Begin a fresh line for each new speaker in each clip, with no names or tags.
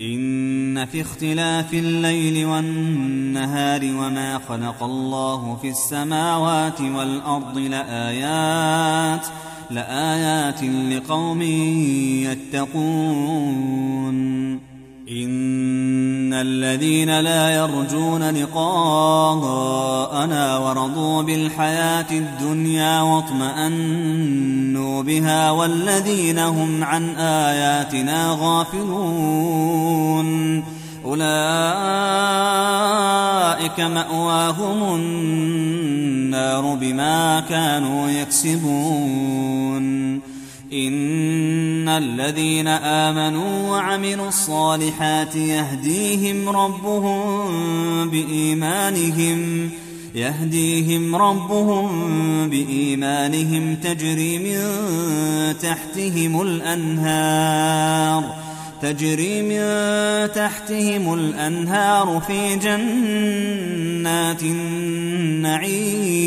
إن في اختلاف الليل والنهار وما خلق الله في السماوات والأرض لآيات لآيات لقوم يتقون. الذين لا يرجون لقاءنا ورضوا بالحياة الدنيا واطمأنوا بها والذين هم عن آياتنا غافلون. أولئك مأواهم النار بما كانوا يكسبون. إن الذين آمنوا وعملوا الصالحات يهديهم ربهم بإيمانهم يهديهم ربهم بإيمانهم تجري من تحتهم الأنهار تجري من تحتهم الأنهار في جنات النعيم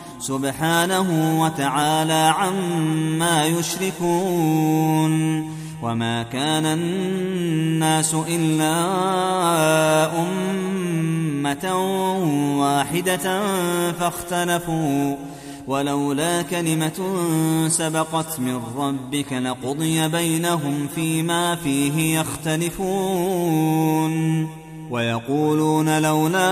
سبحانه وتعالى عما يشركون وما كان الناس إلا أمة واحدة فاختلفوا ولولا كلمة سبقت من ربك لقضي بينهم فيما فيه يختلفون ويقولون لولا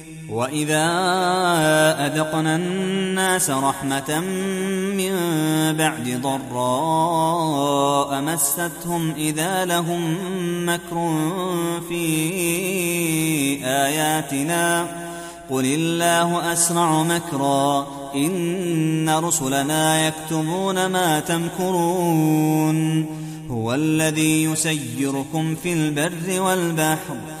وإذا أذقنا الناس رحمة من بعد ضراء مستهم إذا لهم مكر في آياتنا قل الله أسرع مكرا إن رسلنا يكتبون ما تمكرون هو الذي يسيركم في البر والبحر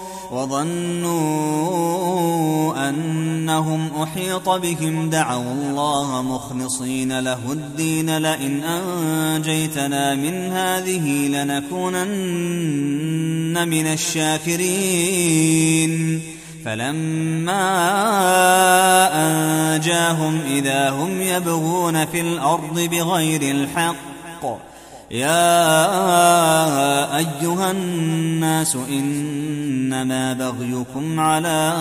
وظنوا أنهم أحيط بهم دعوا الله مخلصين له الدين لئن أنجيتنا من هذه لنكونن من الشاكرين فلما أنجاهم إذا هم يبغون في الأرض بغير الحق يا أيها الناس إنما بغيكم على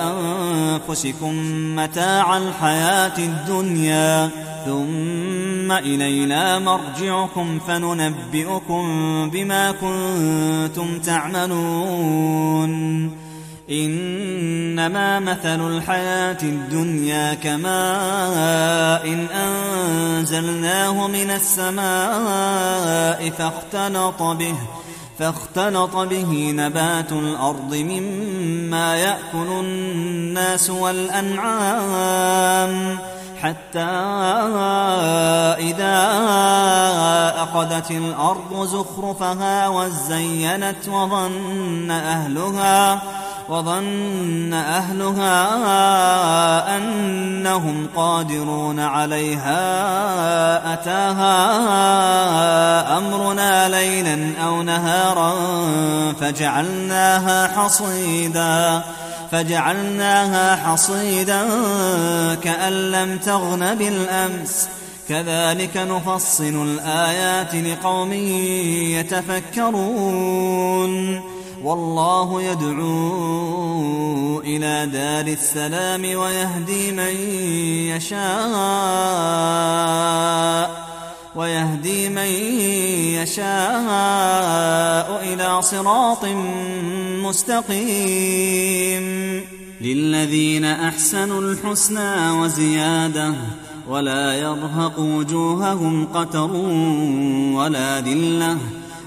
أنفسكم متاع الحياة الدنيا ثم إلينا مرجعكم فننبئكم بما كنتم تعملون إنما مثل الحياة الدنيا كماء إن أنزلناه من السماء فاختلط به فاختلط به نبات الأرض مما يأكل الناس والأنعام حتى إذا أخذت الأرض زخرفها وزينت وظن أهلها وظن أهلها أنهم قادرون عليها أتاها أمرنا ليلا أو نهارا فجعلناها حصيدا فجعلناها حصيدا كأن لم تغن بالأمس كذلك نفصل الآيات لقوم يتفكرون والله يدعو إلى دار السلام ويهدي من يشاء ويهدي من يشاء إلى صراط مستقيم. للذين أحسنوا الحسنى وزيادة ولا يرهق وجوههم قتر ولا ذلة.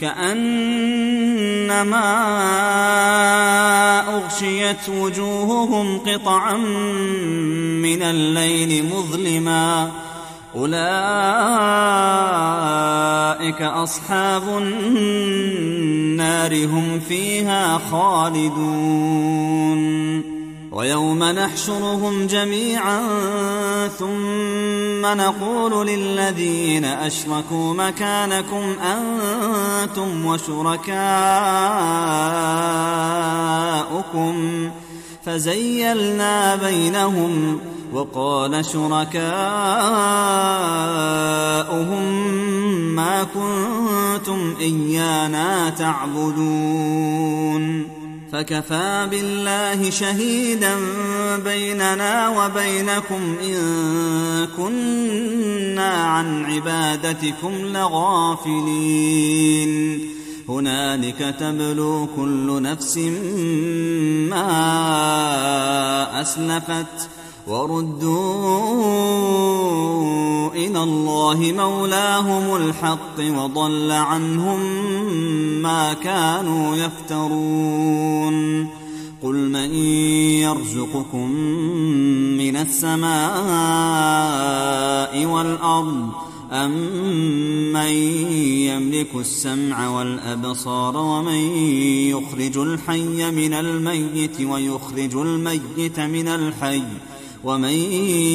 كأنما أغشيت وجوههم قطعا من الليل مظلما. أولئك أصحاب النار هم فيها خالدون. ويوم نحشرهم جميعا ثم نقول للذين أشركوا مكانكم أنتم وشركاؤكم. فزيلنا بينهم وقال شركاؤهم ما كنتم إيانا تعبدون. فكفى بالله شهيدا بيننا وبينكم إن كنا عن عبادتكم لغافلين. هنالك تبلو كل نفس ما أسلفت وردوا إلى الله مولاهم الحق وضل عنهم ما كانوا يفترون. قل من يرزقكم من السماء والأرض أمن يملك السمع والأبصار ومن يخرج الحي من الميت ويخرج الميت من الحي ومن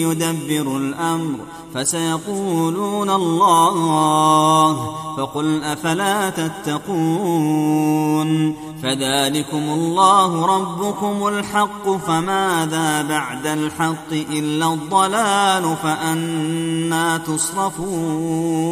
يدبر الأمر فسيقولون الله فقل أفلا تتقون فذلكم الله ربكم الحق فماذا بعد الحق إلا الضلال فأنا تصرفون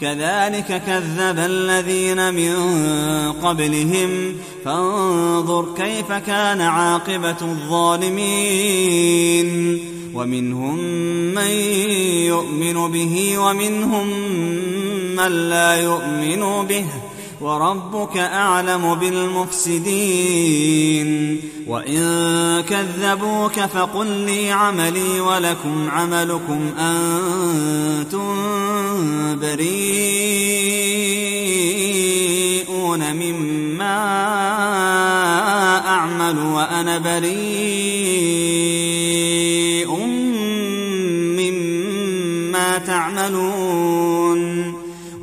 كذلك كذب الذين من قبلهم. فانظر كيف كان عاقبة الظالمين. ومنهم من يؤمن به ومنهم من لا يؤمن به. وربك أعلم بالمفسدين. وإن كذبوك فقل لي عملي ولكم عملكم أنتم بريئون مما أعمل وأنا بريء مما تعملون.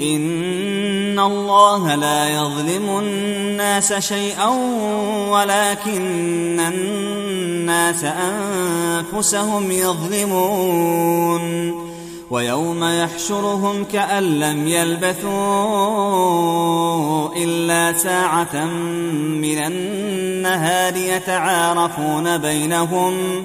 إن الله لا يظلم الناس شيئا ولكن الناس أنفسهم يظلمون ويوم يحشرهم كأن لم يلبثوا إلا ساعة من النهار يتعارفون بينهم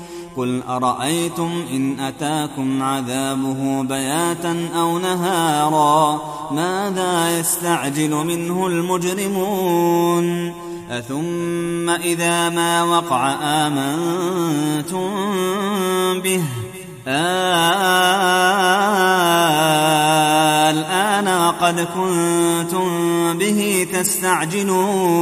قل أرأيتم إن أتاكم عذابه بياتا أو نهارا ماذا يستعجل منه المجرمون أثم إذا ما وقع آمنتم به الآن وقد كنتم به تستعجلون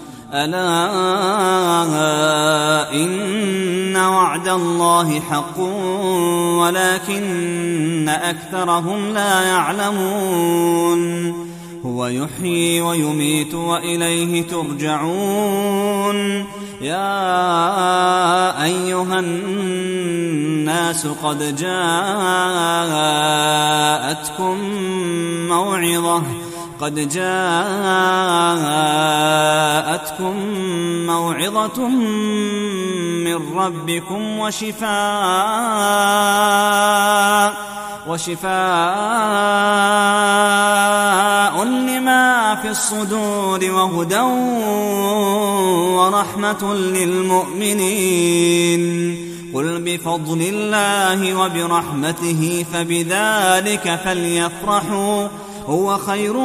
ألا إن وعد الله حق ولكن أكثرهم لا يعلمون. هو يحيي ويميت وإليه ترجعون. يا أيها الناس قد جاءتكم موعظة قد جاءتكم موعظة من ربكم وشفاء وشفاء لما في الصدور وهدى ورحمة للمؤمنين. قل بفضل الله وبرحمته فبذلك فليفرحوا. هو خير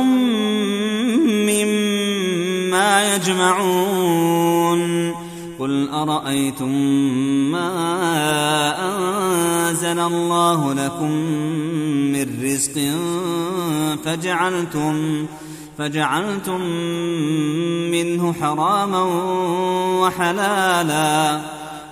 مما يجمعون. قل أرأيتم ما أنزل الله لكم من رزق فجعلتم فجعلتم منه حراما وحلالا.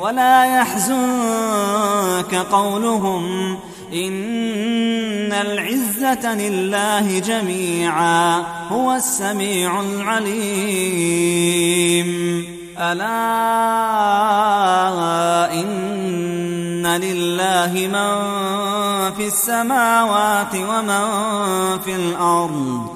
ولا يحزنك قولهم إن العزة لله جميعا هو السميع العليم. ألا إن لله من في السماوات ومن في الأرض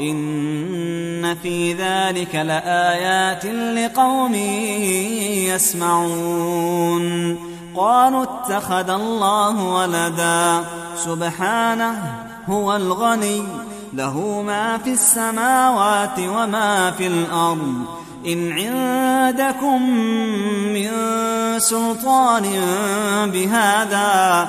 إن في ذلك لآيات لقوم يسمعون. قالوا اتخذ الله ولدا. سبحانه هو الغني. له ما في السماوات وما في الأرض. إن عندكم من سلطان بهذا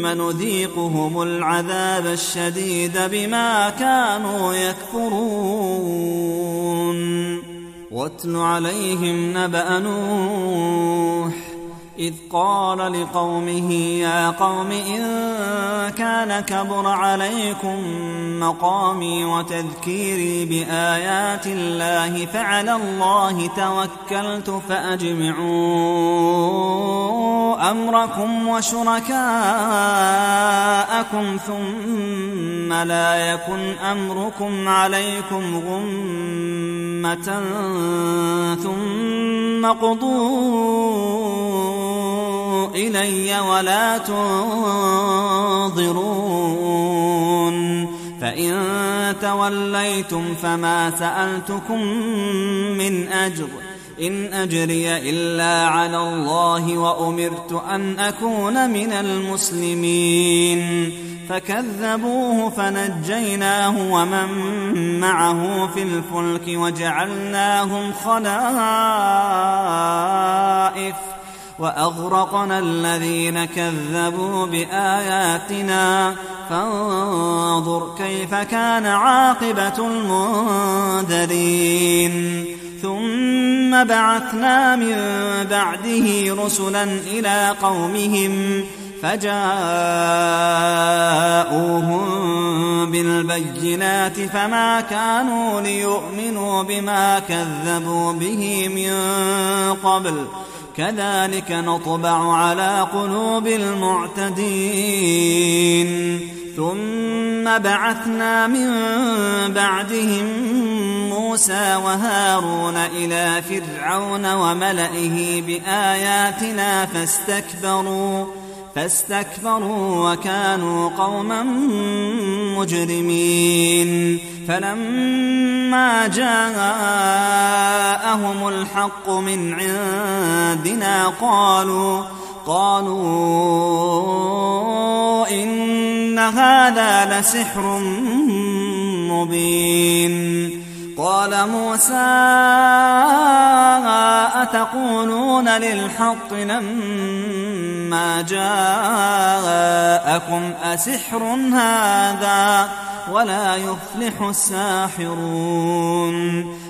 ثم نذيقهم العذاب الشديد بما كانوا يكفرون. واتل عليهم نبأ نوح. إذ قال لقومه يا قوم إن كان كبر عليكم مقامي وتذكيري بآيات الله فعلى الله توكلت فأجمعوا أمركم وشركاءكم ثم لا يكن أمركم عليكم غمة ثم قضوا إلي ولا تنظرون فإن توليتم فما سألتكم من أجر إن أجري إلا على الله وأمرت أن أكون من المسلمين فكذبوه فنجيناه ومن معه في الفلك وجعلناهم خلائف وأغرقنا الذين كذبوا بآياتنا. فانظر كيف كان عاقبة المنذرين. ثم بعثنا من بعده رسلا إلى قومهم فجاءوهم بالبينات فما كانوا ليؤمنوا بما كذبوا به من قبل. كذلك نطبع على قلوب المعتدين. ثم بعثنا من بعدهم موسى وهارون إلى فرعون وملئه بآياتنا فاستكبروا. فاستكبروا وكانوا قوما مجرمين. فلما جاءهم الحق من عندنا قالوا قالوا إن هذا لسحر مبين. قال موسى أتقولون للحق لما جاءكم أسحر هذا ولا يفلح الساحرون؟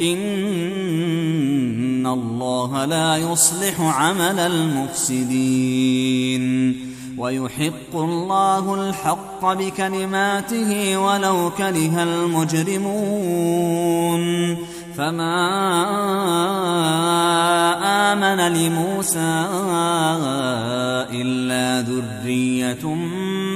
إن الله لا يصلح عمل المفسدين. ويحق الله الحق بكلماته ولو كره المجرمون. فما آمن لموسى إلا ذرية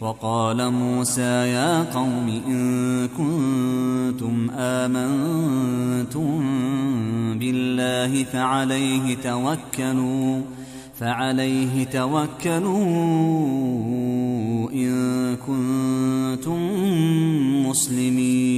وقال موسى يا قوم إن كنتم آمنتم بالله فعليه توكلوا فعليه توكلوا إن كنتم مسلمين.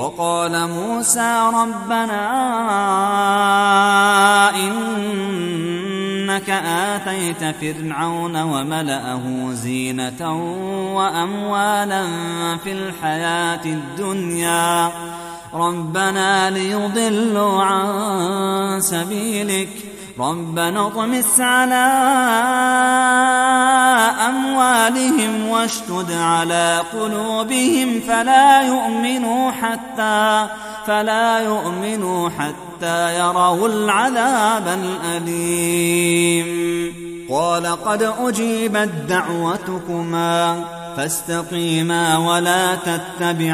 وقال موسى ربنا إنك آتيت فرعون وملأه زينة وأموالا في الحياة الدنيا. ربنا ليضلوا عن سبيلك. ربنا اطمس على أموالهم واشتد على قلوبهم فلا يؤمنوا حتى فلا يؤمنوا حتى يروا العذاب الأليم. قال قد أجيبت دعوتكما فاستقيما ولا تتبعان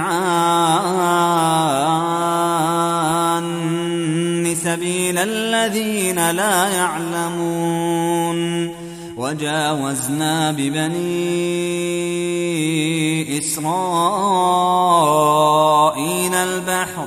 سبيل الذين لا يعلمون. وجاوزنا ببني إسرائيل البحر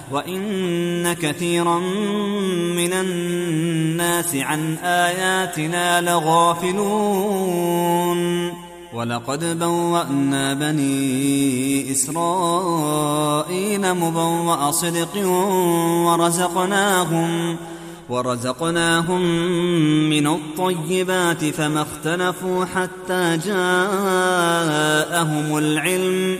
وإن كثيرا من الناس عن آياتنا لغافلون. ولقد بوأنا بني إسرائيل مبوأ صدق ورزقناهم ورزقناهم من الطيبات فما اختلفوا حتى جاءهم العلم.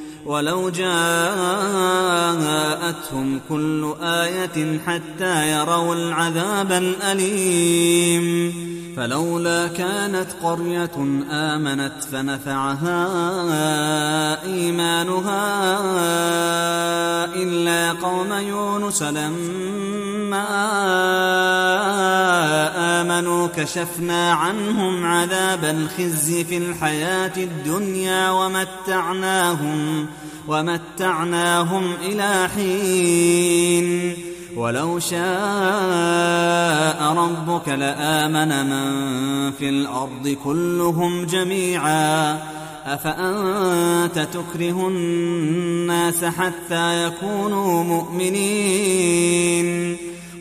ولو جاءتهم كل آية حتى يروا العذاب الأليم. فلولا كانت قرية آمنت فنفعها إيمانها إلا قوم يونس لما آمنوا كشفنا عنهم عذاب الخزي في الحياة الدنيا ومتعناهم ومتعناهم إلى حين. ولو شاء ربك لآمن من في الأرض كلهم جميعا. أفأنت تكره الناس حتى يكونوا مؤمنين؟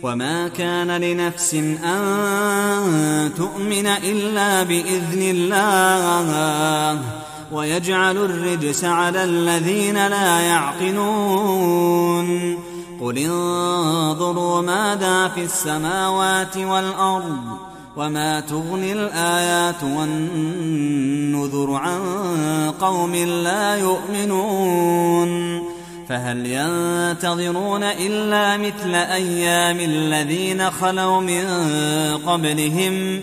وما كان لنفس أن تؤمن إلا بإذن الله. ويجعل الرجس على الذين لا يعقلون. قل انظروا ماذا في السماوات والأرض وما تغني الآيات والنذر عن قوم لا يؤمنون. فهل ينتظرون إلا مثل أيام الذين خلوا من قبلهم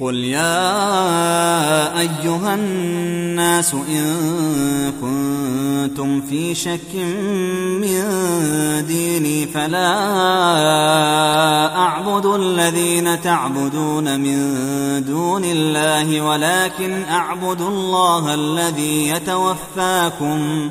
قل يا أيها الناس إن كنتم في شك من ديني فلا أعبد الذين تعبدون من دون الله ولكن أعبد الله الذي يتوفاكم